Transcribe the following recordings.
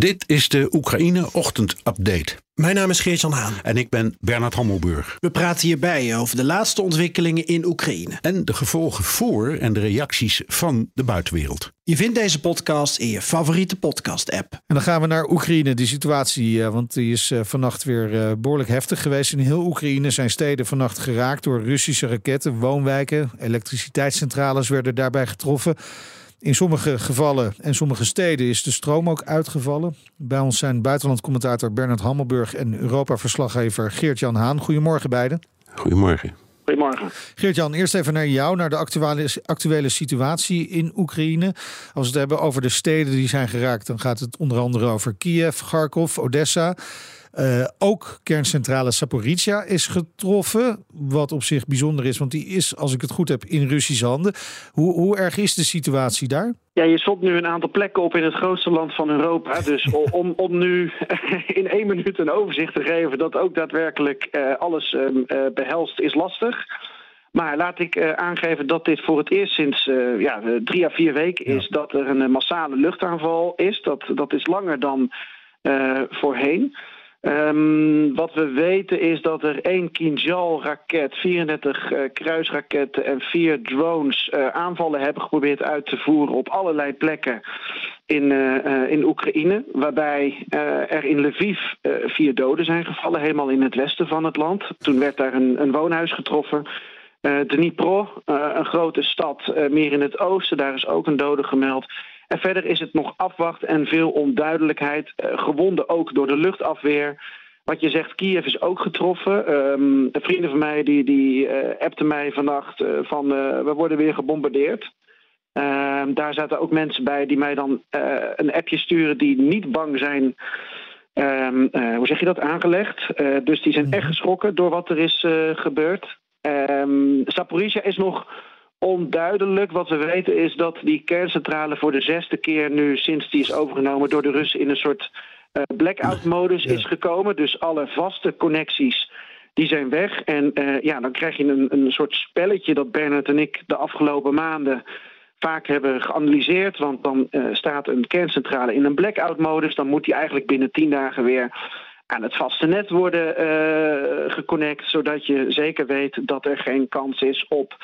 Dit is de Oekraïne Ochtend Update. Mijn naam is Geert-Jan Haan. En ik ben Bernard Hammelburg. We praten hierbij over de laatste ontwikkelingen in Oekraïne. En de gevolgen voor en de reacties van de buitenwereld. Je vindt deze podcast in je favoriete podcast-app. En dan gaan we naar Oekraïne, die situatie. eh, Want die is eh, vannacht weer eh, behoorlijk heftig geweest. In heel Oekraïne zijn steden vannacht geraakt door Russische raketten. Woonwijken, elektriciteitscentrales werden daarbij getroffen. In sommige gevallen en sommige steden is de stroom ook uitgevallen. Bij ons zijn buitenlandcommentator Bernard Hammelburg en Europa-verslaggever Geert-Jan Haan. Goedemorgen beiden. Goedemorgen. Goedemorgen. Geert-Jan, eerst even naar jou, naar de actuele, actuele situatie in Oekraïne. Als we het hebben over de steden die zijn geraakt, dan gaat het onder andere over Kiev, Kharkov, Odessa. Uh, ook kerncentrale Saporizhia is getroffen. Wat op zich bijzonder is, want die is, als ik het goed heb, in Russische handen. Hoe, hoe erg is de situatie daar? Ja, je stopt nu een aantal plekken op in het grootste land van Europa. Dus om, om nu in één minuut een overzicht te geven dat ook daadwerkelijk uh, alles uh, behelst, is lastig. Maar laat ik uh, aangeven dat dit voor het eerst sinds uh, ja, drie à vier weken is ja. dat er een massale luchtaanval is. Dat, dat is langer dan uh, voorheen. Um, wat we weten is dat er één Kinjal-raket, 34 uh, kruisraketten en vier drones uh, aanvallen hebben geprobeerd uit te voeren op allerlei plekken in, uh, in Oekraïne. Waarbij er in Lviv vier doden zijn gevallen, helemaal in het westen van het land. Toen werd daar een, een woonhuis getroffen. Dnipro, een grote stad meer in het oosten, daar is ook een dode gemeld. En verder is het nog afwacht en veel onduidelijkheid. Uh, gewonden ook door de luchtafweer. Wat je zegt, Kiev is ook getroffen. Um, vrienden van mij die, die uh, appten mij vannacht uh, van we worden weer gebombardeerd. Um, daar zaten ook mensen bij die mij dan een appje sturen die niet bang zijn. Um, hoe zeg je dat? Aangelegd. dus die zijn echt geschrokken door wat er is gebeurd. Saporizia is nog onduidelijk. Wat we weten is dat die kerncentrale voor de zesde keer nu sinds die is overgenomen door de Russen in een soort uh, blackout-modus ja. is gekomen. Dus alle vaste connecties die zijn weg. En uh, ja, dan krijg je een, een soort spelletje dat Bernard en ik de afgelopen maanden vaak hebben geanalyseerd. Want dan uh, staat een kerncentrale in een blackout-modus. Dan moet die eigenlijk binnen tien dagen weer aan het vaste net worden geconnect, zodat je zeker weet dat er geen kans is op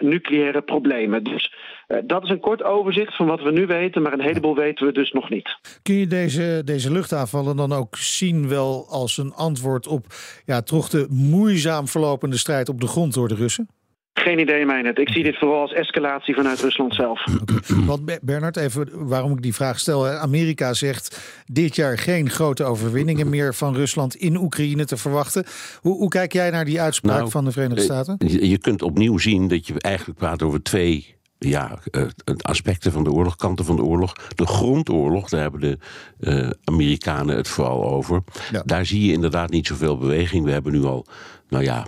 nucleaire problemen. Dus uh, dat is een kort overzicht van wat we nu weten, maar een heleboel weten we dus nog niet. Kun je deze, deze luchtaanvallen dan ook zien wel als een antwoord op ja, toch de moeizaam verlopende strijd op de grond door de Russen? Geen idee, Mijnet. Ik zie dit vooral als escalatie vanuit Rusland zelf. Okay. Want Bernard, even waarom ik die vraag stel. Amerika zegt dit jaar geen grote overwinningen meer van Rusland in Oekraïne te verwachten. Hoe, hoe kijk jij naar die uitspraak nou, van de Verenigde Staten? Je kunt opnieuw zien dat je eigenlijk praat over twee ja, uh, aspecten van de oorlog, kanten van de oorlog. De grondoorlog, daar hebben de uh, Amerikanen het vooral over. Ja. Daar zie je inderdaad niet zoveel beweging. We hebben nu al, nou ja,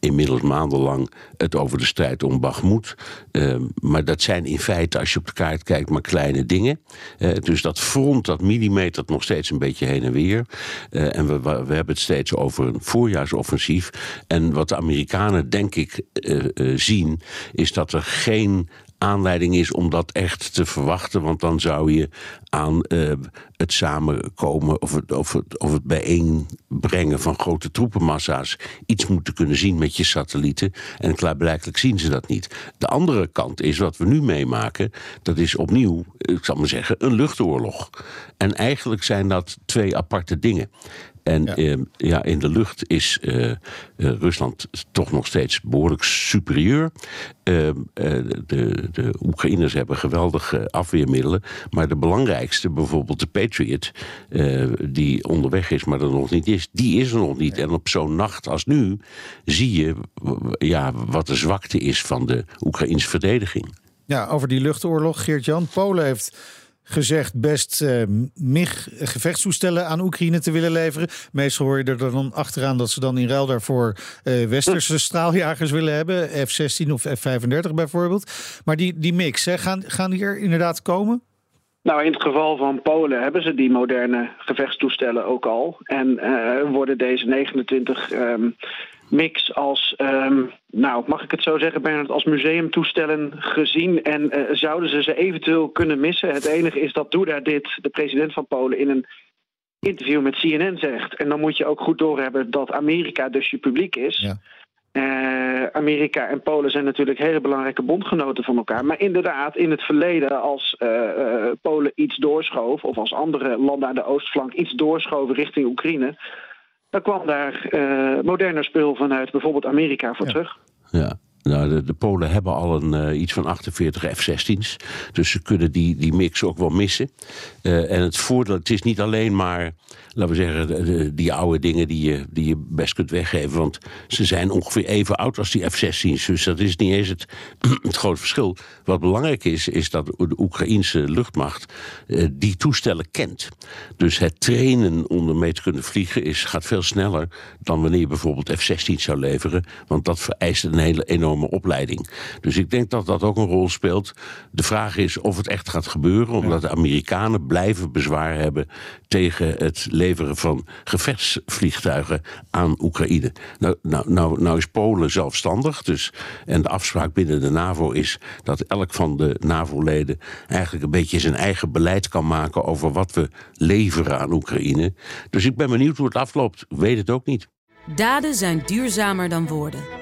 inmiddels maandenlang het over de strijd om Bagmoed. Uh, maar dat zijn in feite, als je op de kaart kijkt, maar kleine dingen. Uh, dus dat front, dat millimetert nog steeds een beetje heen en weer. Uh, en we, we, hebben het steeds over een voorjaarsoffensief. En wat de Amerikanen, denk ik, zien, is dat er geen aanleiding is om dat echt te verwachten. Want dan zou je aan uh, het samenkomen of het, of, of het bijeenbrengen van grote troepenmassa's iets moeten kunnen zien met je satellieten. En klaarblijkelijk zien ze dat niet. De andere kant is wat we nu meemaken. Dat is opnieuw, ik zal maar zeggen, een luchtoorlog. En eigenlijk zijn dat twee aparte dingen. En ja. Uh, ja. in de lucht is uh, uh, Rusland toch nog steeds behoorlijk superieur. de, de Oekraïners hebben geweldige afweermiddelen. Maar de belangrijkste, bijvoorbeeld de Patriot, die onderweg is, maar er nog niet is, die is er nog niet. En op zo'n nacht als nu zie je ja, wat de zwakte is van de Oekraïnse verdediging. Ja, over die luchtoorlog, Geert-Jan. Polen heeft gezegd best uh, MIG gevechtstoestellen aan Oekraïne te willen leveren. Meestal hoor je er dan achteraan dat ze dan in ruil daarvoor uh, westerse straaljagers willen hebben. F-16 of F-35 bijvoorbeeld. Maar die, die mix, hè, gaan, gaan die er inderdaad komen? Nou, in het geval van Polen hebben ze die moderne gevechtstoestellen ook al. En uh, worden deze 29 um, mix als, um, nou mag ik het zo zeggen, Bernard, als museumtoestellen gezien. En uh, zouden ze ze eventueel kunnen missen? Het enige is dat Duda dit, de president van Polen, in een interview met CNN zegt. En dan moet je ook goed doorhebben dat Amerika dus je publiek is. Ja. Uh, Amerika en Polen zijn natuurlijk hele belangrijke bondgenoten van elkaar. Maar inderdaad, in het verleden, als uh, uh, Polen iets doorschoof, of als andere landen aan de oostflank iets doorschoven richting Oekraïne, dan kwam daar moderner spul vanuit bijvoorbeeld Amerika voor ja. terug. Ja. Nou, de, Polen hebben al een, uh, iets van 48 F-16's. Dus ze kunnen die, die mix ook wel missen. Uh, en het voordeel, het is niet alleen maar, laten we zeggen, de, die oude dingen die je, die je best kunt weggeven. Want ze zijn ongeveer even oud als die F-16's. Dus dat is niet eens het, het grote verschil. Wat belangrijk is, is dat de Oekraïnse luchtmacht uh, die toestellen kent. Dus het trainen om ermee te kunnen vliegen is, gaat veel sneller dan wanneer je bijvoorbeeld F-16 zou leveren. Want dat vereist een hele enorme opleiding. Dus ik denk dat dat ook een rol speelt. De vraag is of het echt gaat gebeuren, omdat de Amerikanen blijven bezwaar hebben tegen het leveren van gevechtsvliegtuigen aan Oekraïne. Nou, nou, nou, nou is Polen zelfstandig, dus, en de afspraak binnen de NAVO is dat elk van de NAVO-leden eigenlijk een beetje zijn eigen beleid kan maken over wat we leveren aan Oekraïne. Dus ik ben benieuwd hoe het afloopt. Ik weet het ook niet. Daden zijn duurzamer dan woorden.